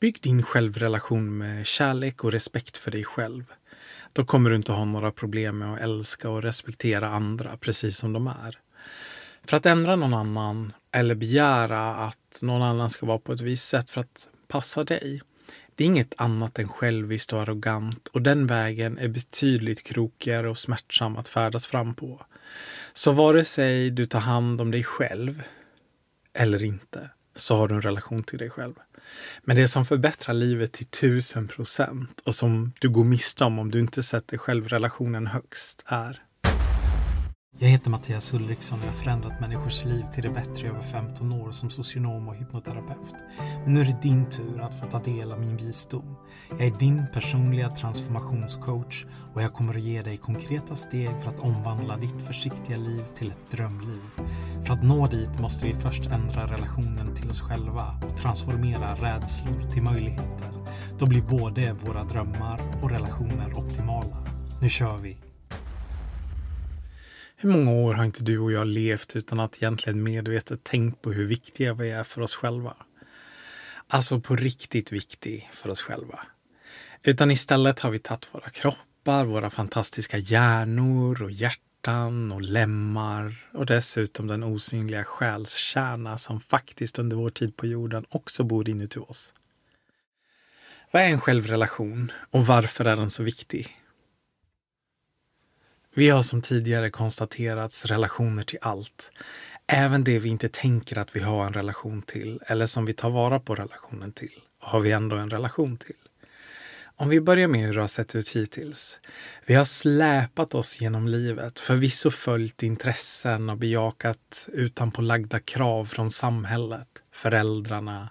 Bygg din självrelation med kärlek och respekt för dig själv. Då kommer du inte ha några problem med att älska och respektera andra precis som de är. För att ändra någon annan eller begära att någon annan ska vara på ett visst sätt för att passa dig. Det är inget annat än själviskt och arrogant och den vägen är betydligt krokigare och smärtsam att färdas fram på. Så vare sig du tar hand om dig själv eller inte så har du en relation till dig själv. Men det som förbättrar livet till tusen procent och som du går miste om om du inte sätter självrelationen högst är jag heter Mattias Ulriksson och jag har förändrat människors liv till det bättre i över 15 år som socionom och hypnoterapeut. Men nu är det din tur att få ta del av min visdom. Jag är din personliga transformationscoach och jag kommer att ge dig konkreta steg för att omvandla ditt försiktiga liv till ett drömliv. För att nå dit måste vi först ändra relationen till oss själva och transformera rädslor till möjligheter. Då blir både våra drömmar och relationer optimala. Nu kör vi! Hur många år har inte du och jag levt utan att egentligen medvetet tänkt på hur viktiga vi är för oss själva? Alltså på riktigt viktig för oss själva. Utan istället har vi tagit våra kroppar, våra fantastiska hjärnor och hjärtan och lemmar och dessutom den osynliga själskärna som faktiskt under vår tid på jorden också bor inuti oss. Vad är en självrelation och varför är den så viktig? Vi har som tidigare konstaterats relationer till allt. Även det vi inte tänker att vi har en relation till eller som vi tar vara på relationen till har vi ändå en relation till. Om vi börjar med hur det har sett ut hittills. Vi har släpat oss genom livet, förvisso följt intressen och bejakat utanpålagda krav från samhället, föräldrarna,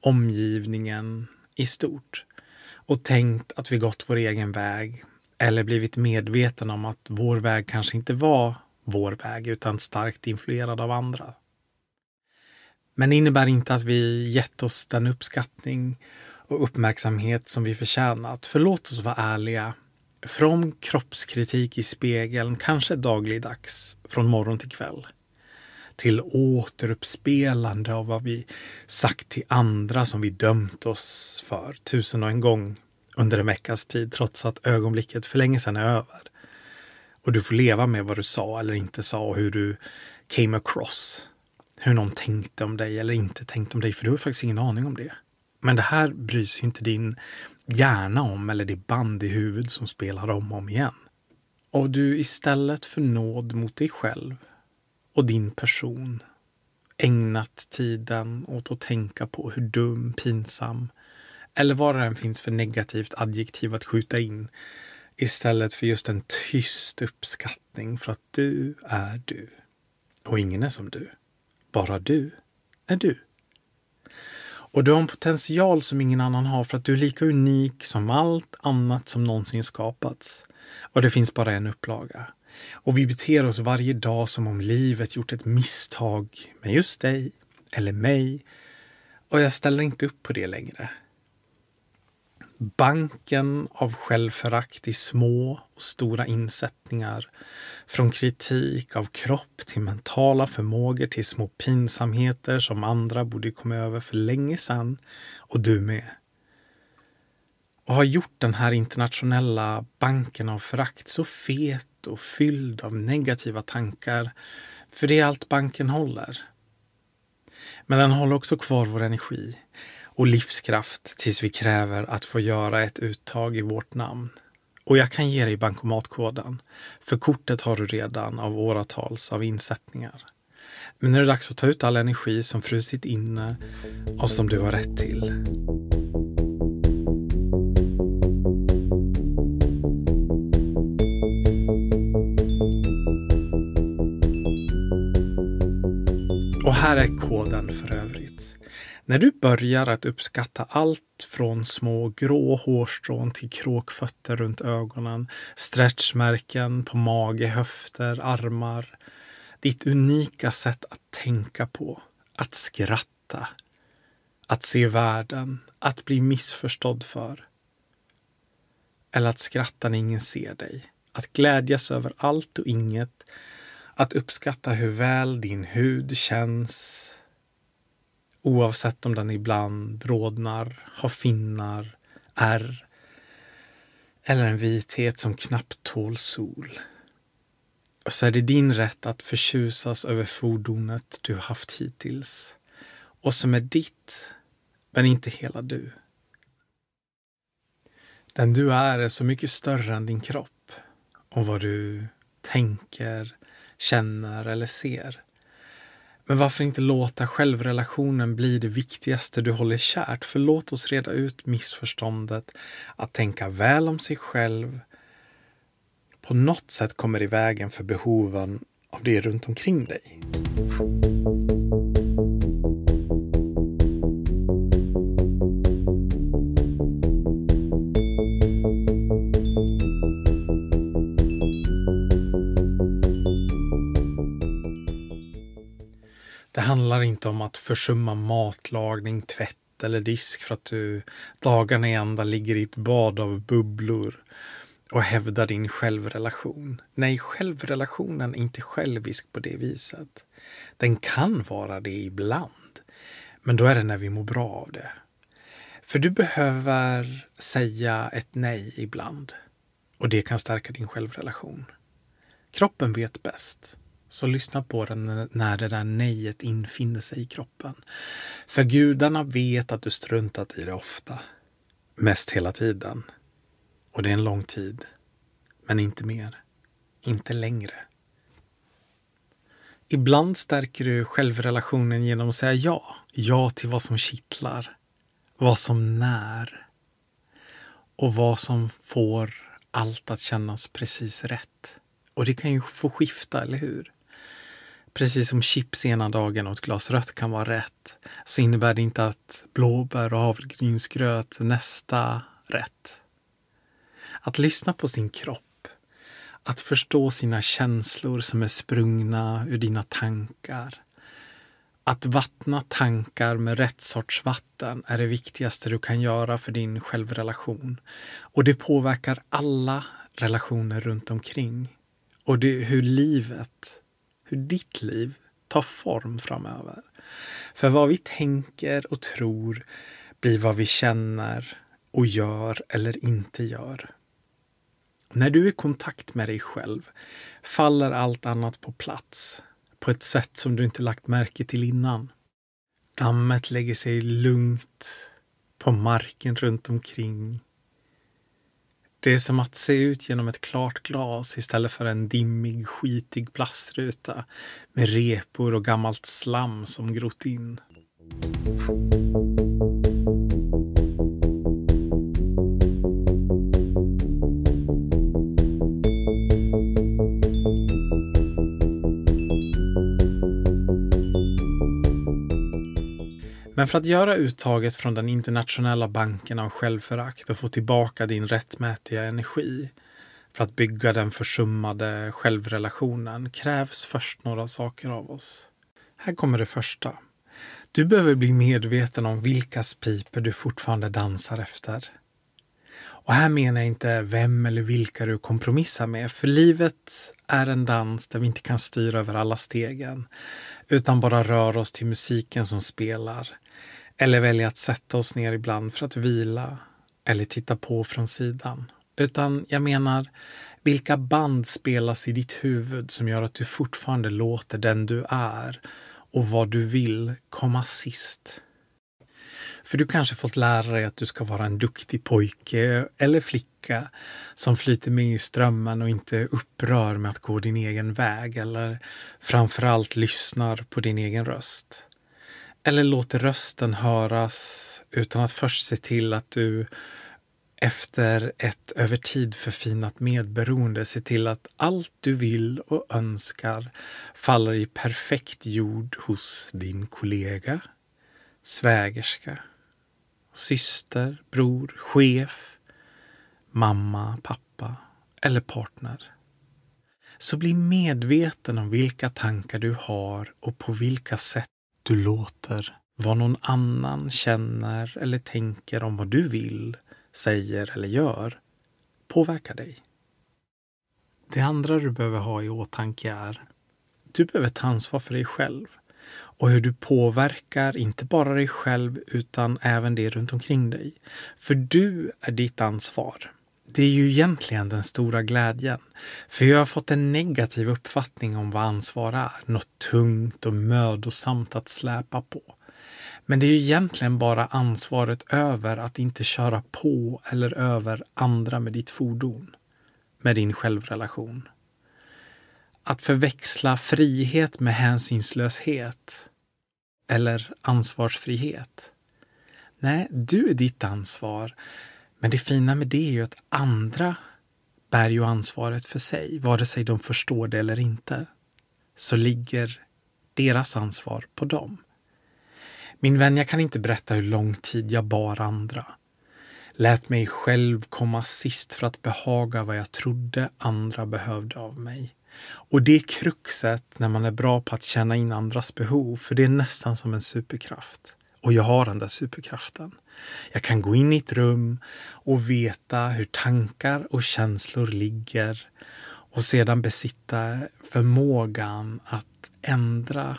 omgivningen i stort och tänkt att vi gått vår egen väg eller blivit medveten om att vår väg kanske inte var vår väg utan starkt influerad av andra. Men det innebär inte att vi gett oss den uppskattning och uppmärksamhet som vi förtjänat. För låt oss vara ärliga. Från kroppskritik i spegeln, kanske dagligdags, från morgon till kväll till återuppspelande av vad vi sagt till andra som vi dömt oss för tusen och en gång under en veckas tid trots att ögonblicket för länge sedan är över. Och du får leva med vad du sa eller inte sa och hur du came across. Hur någon tänkte om dig eller inte tänkte om dig, för du har faktiskt ingen aning om det. Men det här bryr sig inte din hjärna om eller det band i huvudet som spelar om och om igen. Och du istället för nåd mot dig själv och din person ägnat tiden åt att tänka på hur dum, pinsam eller vad det än finns för negativt adjektiv att skjuta in istället för just en tyst uppskattning för att du är du. Och ingen är som du. Bara du är du. Och du har en potential som ingen annan har för att du är lika unik som allt annat som någonsin skapats. Och det finns bara en upplaga. Och vi beter oss varje dag som om livet gjort ett misstag med just dig eller mig. Och jag ställer inte upp på det längre. Banken av självförakt i små och stora insättningar. Från kritik av kropp till mentala förmågor till små pinsamheter som andra borde komma över för länge sedan och du med. Och har gjort den här internationella banken av förakt så fet och fylld av negativa tankar. För det är allt banken håller. Men den håller också kvar vår energi och livskraft tills vi kräver att få göra ett uttag i vårt namn. Och jag kan ge dig bankomatkoden, för kortet har du redan av åratals av insättningar. Men nu är det dags att ta ut all energi som frusit inne och som du har rätt till. Och här är koden för övrigt. När du börjar att uppskatta allt från små grå hårstrån till kråkfötter runt ögonen, stretchmärken på mage, höfter, armar. Ditt unika sätt att tänka på, att skratta, att se världen, att bli missförstådd för. Eller att skratta när ingen ser dig. Att glädjas över allt och inget. Att uppskatta hur väl din hud känns Oavsett om den ibland rodnar, har finnar, ärr eller en vithet som knappt tål sol. Och så är det din rätt att förtjusas över fordonet du haft hittills och som är ditt, men inte hela du. Den du är är så mycket större än din kropp och vad du tänker, känner eller ser. Men varför inte låta självrelationen bli det viktigaste du håller kärt? För låt oss reda ut missförståndet att tänka väl om sig själv på något sätt kommer i vägen för behoven av det runt omkring dig. Inte om att försumma matlagning, tvätt eller disk för att du dagarna i ända ligger i ett bad av bubblor och hävdar din självrelation. Nej, självrelationen är inte självisk på det viset. Den kan vara det ibland, men då är det när vi mår bra av det. För du behöver säga ett nej ibland och det kan stärka din självrelation. Kroppen vet bäst. Så lyssna på den när det där nejet infinner sig i kroppen. För gudarna vet att du struntat i det ofta. Mest hela tiden. Och det är en lång tid. Men inte mer. Inte längre. Ibland stärker du självrelationen genom att säga ja. Ja till vad som kittlar. Vad som när. Och vad som får allt att kännas precis rätt. Och det kan ju få skifta, eller hur? Precis som chips ena dagen och ett glas rött kan vara rätt, så innebär det inte att blåbär och havregrynsgröt nästa rätt. Att lyssna på sin kropp, att förstå sina känslor som är sprungna ur dina tankar. Att vattna tankar med rätt sorts vatten är det viktigaste du kan göra för din självrelation. Och det påverkar alla relationer runt omkring. Och det, hur livet hur ditt liv tar form framöver. För vad vi tänker och tror blir vad vi känner och gör eller inte gör. När du är i kontakt med dig själv faller allt annat på plats på ett sätt som du inte lagt märke till innan. Dammet lägger sig lugnt på marken runt omkring det är som att se ut genom ett klart glas istället för en dimmig, skitig plastruta med repor och gammalt slam som grott in. Men för att göra uttaget från den internationella banken av självförakt och få tillbaka din rättmätiga energi för att bygga den försummade självrelationen krävs först några saker av oss. Här kommer det första. Du behöver bli medveten om vilkas piper du fortfarande dansar efter. Och här menar jag inte vem eller vilka du kompromissar med, för livet är en dans där vi inte kan styra över alla stegen, utan bara rör oss till musiken som spelar, eller välja att sätta oss ner ibland för att vila eller titta på från sidan. Utan jag menar, vilka band spelas i ditt huvud som gör att du fortfarande låter den du är och vad du vill komma sist? För du kanske fått lära dig att du ska vara en duktig pojke eller flicka som flyter med i strömmen och inte upprör med att gå din egen väg eller framförallt lyssnar på din egen röst. Eller låt rösten höras utan att först se till att du efter ett över tid förfinat medberoende ser till att allt du vill och önskar faller i perfekt jord hos din kollega, svägerska, syster, bror, chef, mamma, pappa eller partner. Så bli medveten om vilka tankar du har och på vilka sätt du låter vad någon annan känner eller tänker om vad du vill, säger eller gör påverka dig. Det andra du behöver ha i åtanke är du behöver ta ansvar för dig själv och hur du påverkar inte bara dig själv utan även det runt omkring dig. För du är ditt ansvar. Det är ju egentligen den stora glädjen. För jag har fått en negativ uppfattning om vad ansvar är. Något tungt och mödosamt att släpa på. Men det är ju egentligen bara ansvaret över att inte köra på eller över andra med ditt fordon. Med din självrelation. Att förväxla frihet med hänsynslöshet. Eller ansvarsfrihet. Nej, du är ditt ansvar. Men det fina med det är ju att andra bär ju ansvaret för sig, vare sig de förstår det eller inte. Så ligger deras ansvar på dem. Min vän, jag kan inte berätta hur lång tid jag bar andra. Lät mig själv komma sist för att behaga vad jag trodde andra behövde av mig. Och det är kruxet när man är bra på att känna in andras behov, för det är nästan som en superkraft. Och jag har den där superkraften. Jag kan gå in i ett rum och veta hur tankar och känslor ligger och sedan besitta förmågan att ändra,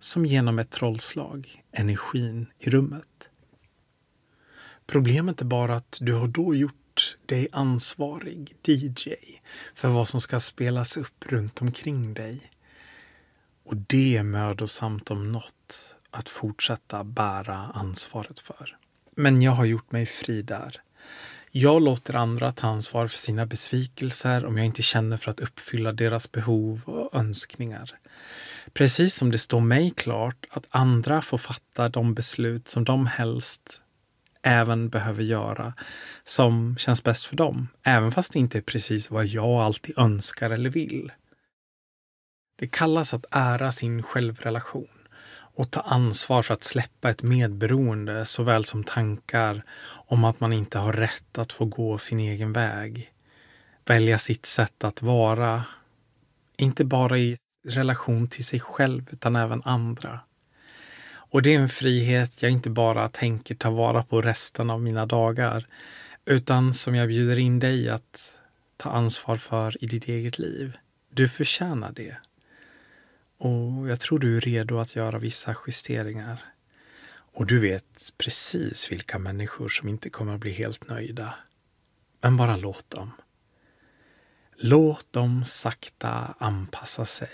som genom ett trollslag, energin i rummet. Problemet är bara att du har då gjort dig ansvarig DJ för vad som ska spelas upp runt omkring dig. Och det är mödosamt om något att fortsätta bära ansvaret för. Men jag har gjort mig fri där. Jag låter andra ta ansvar för sina besvikelser om jag inte känner för att uppfylla deras behov och önskningar. Precis som det står mig klart att andra får fatta de beslut som de helst även behöver göra som känns bäst för dem, även fast det inte är precis vad jag alltid önskar eller vill. Det kallas att ära sin självrelation och ta ansvar för att släppa ett medberoende såväl som tankar om att man inte har rätt att få gå sin egen väg. Välja sitt sätt att vara, inte bara i relation till sig själv utan även andra. Och det är en frihet jag inte bara tänker ta vara på resten av mina dagar utan som jag bjuder in dig att ta ansvar för i ditt eget liv. Du förtjänar det. Och jag tror du är redo att göra vissa justeringar. Och du vet precis vilka människor som inte kommer att bli helt nöjda. Men bara låt dem. Låt dem sakta anpassa sig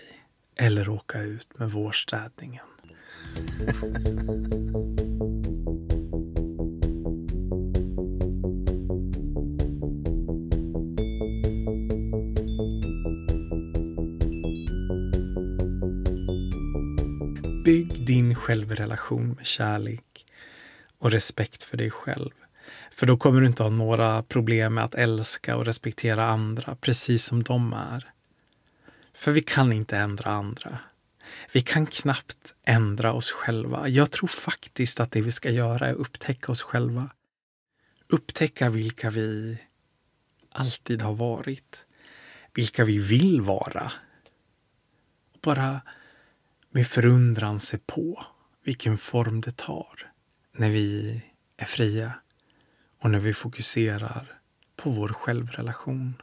eller åka ut med vårstädningen. Bygg din självrelation med kärlek och respekt för dig själv. För då kommer du inte ha några problem med att älska och respektera andra precis som de är. För vi kan inte ändra andra. Vi kan knappt ändra oss själva. Jag tror faktiskt att det vi ska göra är att upptäcka oss själva. Upptäcka vilka vi alltid har varit. Vilka vi vill vara. Och bara med förundran se på vilken form det tar när vi är fria och när vi fokuserar på vår självrelation.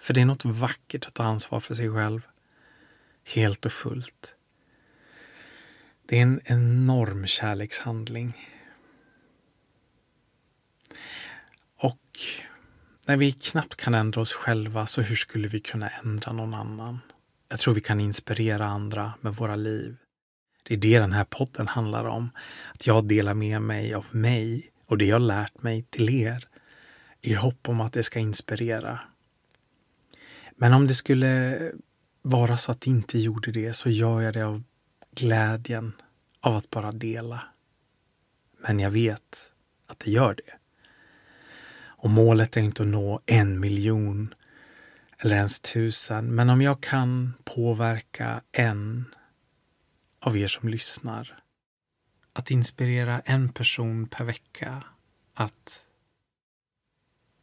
För det är något vackert att ta ansvar för sig själv helt och fullt. Det är en enorm kärlekshandling. Och när vi knappt kan ändra oss själva, så hur skulle vi kunna ändra någon annan? Jag tror vi kan inspirera andra med våra liv. Det är det den här podden handlar om. Att jag delar med mig av mig och det jag lärt mig till er i hopp om att det ska inspirera. Men om det skulle vara så att det inte gjorde det så gör jag det av glädjen av att bara dela. Men jag vet att det gör det. Och målet är inte att nå en miljon eller ens tusen. Men om jag kan påverka en av er som lyssnar att inspirera en person per vecka att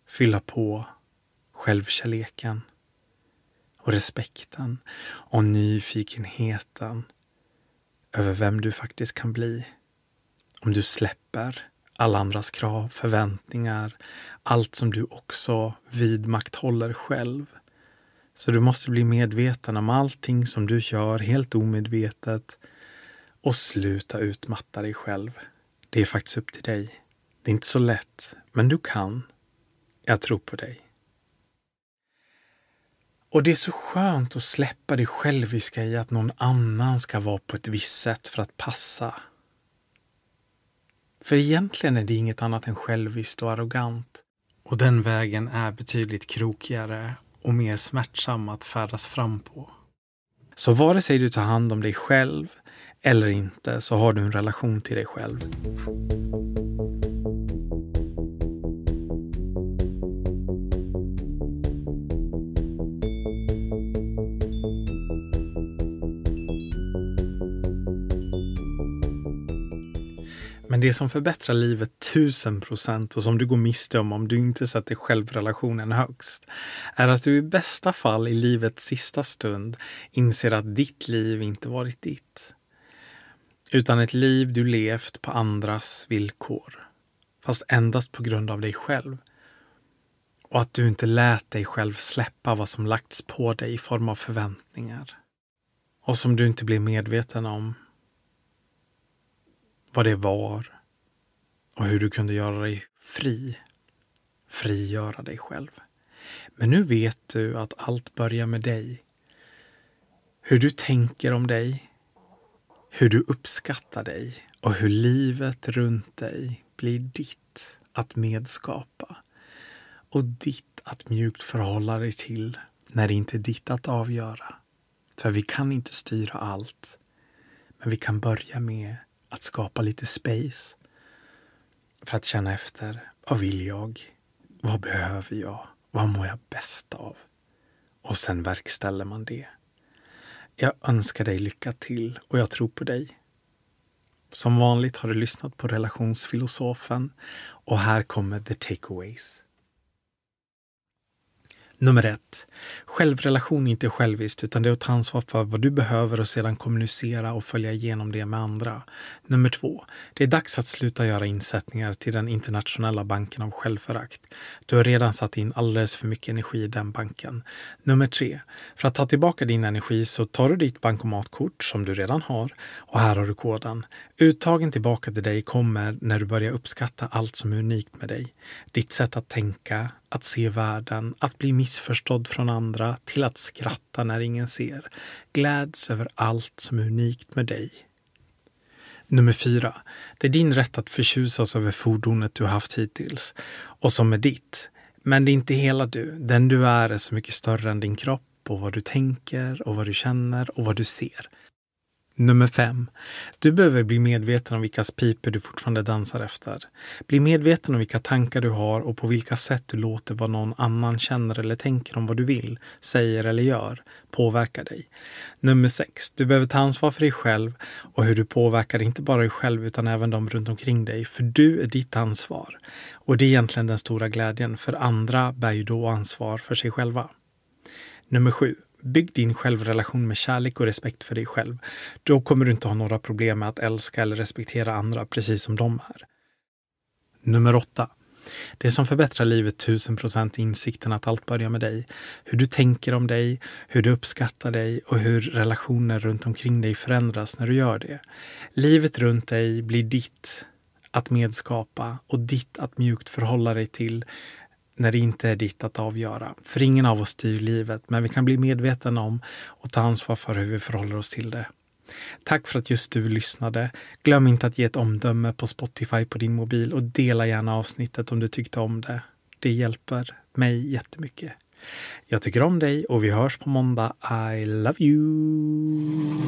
fylla på självkärleken och respekten och nyfikenheten över vem du faktiskt kan bli. Om du släpper alla andras krav, förväntningar, allt som du också vidmakthåller själv. Så du måste bli medveten om allting som du gör helt omedvetet Och sluta utmatta dig själv. Det är faktiskt upp till dig. Det är inte så lätt, men du kan. Jag tror på dig. Och det är så skönt att släppa det själviska i att någon annan ska vara på ett visst sätt för att passa. För egentligen är det inget annat än själviskt och arrogant. Och den vägen är betydligt krokigare och mer smärtsam att färdas fram på. Så vare sig du tar hand om dig själv eller inte så har du en relation till dig själv. Men det som förbättrar livet tusen procent och som du går miste om om du inte sätter självrelationen högst är att du i bästa fall i livets sista stund inser att ditt liv inte varit ditt. Utan ett liv du levt på andras villkor. Fast endast på grund av dig själv. Och att du inte lät dig själv släppa vad som lagts på dig i form av förväntningar. Och som du inte blev medveten om vad det var och hur du kunde göra dig fri. Frigöra dig själv. Men nu vet du att allt börjar med dig. Hur du tänker om dig, hur du uppskattar dig och hur livet runt dig blir ditt att medskapa och ditt att mjukt förhålla dig till när det inte är ditt att avgöra. För vi kan inte styra allt. Men vi kan börja med att skapa lite space för att känna efter. Vad vill jag? Vad behöver jag? Vad mår jag bäst av? Och sen verkställer man det. Jag önskar dig lycka till och jag tror på dig. Som vanligt har du lyssnat på relationsfilosofen och här kommer the takeaways. Nummer ett. Självrelation är inte själviskt utan det är att ta ansvar för vad du behöver och sedan kommunicera och följa igenom det med andra. Nummer två. Det är dags att sluta göra insättningar till den internationella banken av självförakt. Du har redan satt in alldeles för mycket energi i den banken. Nummer tre. För att ta tillbaka din energi så tar du ditt bankomatkort som du redan har och här har du koden. Uttagen tillbaka till dig kommer när du börjar uppskatta allt som är unikt med dig. Ditt sätt att tänka, att se världen, att bli missförstådd från andra, till att skratta när ingen ser. Gläds över allt som är unikt med dig. Nummer fyra. Det är din rätt att förtjusas över fordonet du haft hittills och som är ditt. Men det är inte hela du. Den du är är så mycket större än din kropp och vad du tänker och vad du känner och vad du ser. Nummer 5. Du behöver bli medveten om vilka piper du fortfarande dansar efter. Bli medveten om vilka tankar du har och på vilka sätt du låter vad någon annan känner eller tänker om vad du vill, säger eller gör påverka dig. Nummer 6. Du behöver ta ansvar för dig själv och hur du påverkar inte bara dig själv utan även de runt omkring dig. För du är ditt ansvar. Och det är egentligen den stora glädjen, för andra bär ju då ansvar för sig själva. Nummer 7. Bygg din självrelation med kärlek och respekt för dig själv. Då kommer du inte ha några problem med att älska eller respektera andra precis som de är. Nummer 8. Det som förbättrar livet tusen procent är insikten att allt börjar med dig. Hur du tänker om dig, hur du uppskattar dig och hur relationer runt omkring dig förändras när du gör det. Livet runt dig blir ditt att medskapa och ditt att mjukt förhålla dig till när det inte är ditt att avgöra. För ingen av oss styr livet, men vi kan bli medvetna om och ta ansvar för hur vi förhåller oss till det. Tack för att just du lyssnade. Glöm inte att ge ett omdöme på Spotify på din mobil och dela gärna avsnittet om du tyckte om det. Det hjälper mig jättemycket. Jag tycker om dig och vi hörs på måndag. I love you!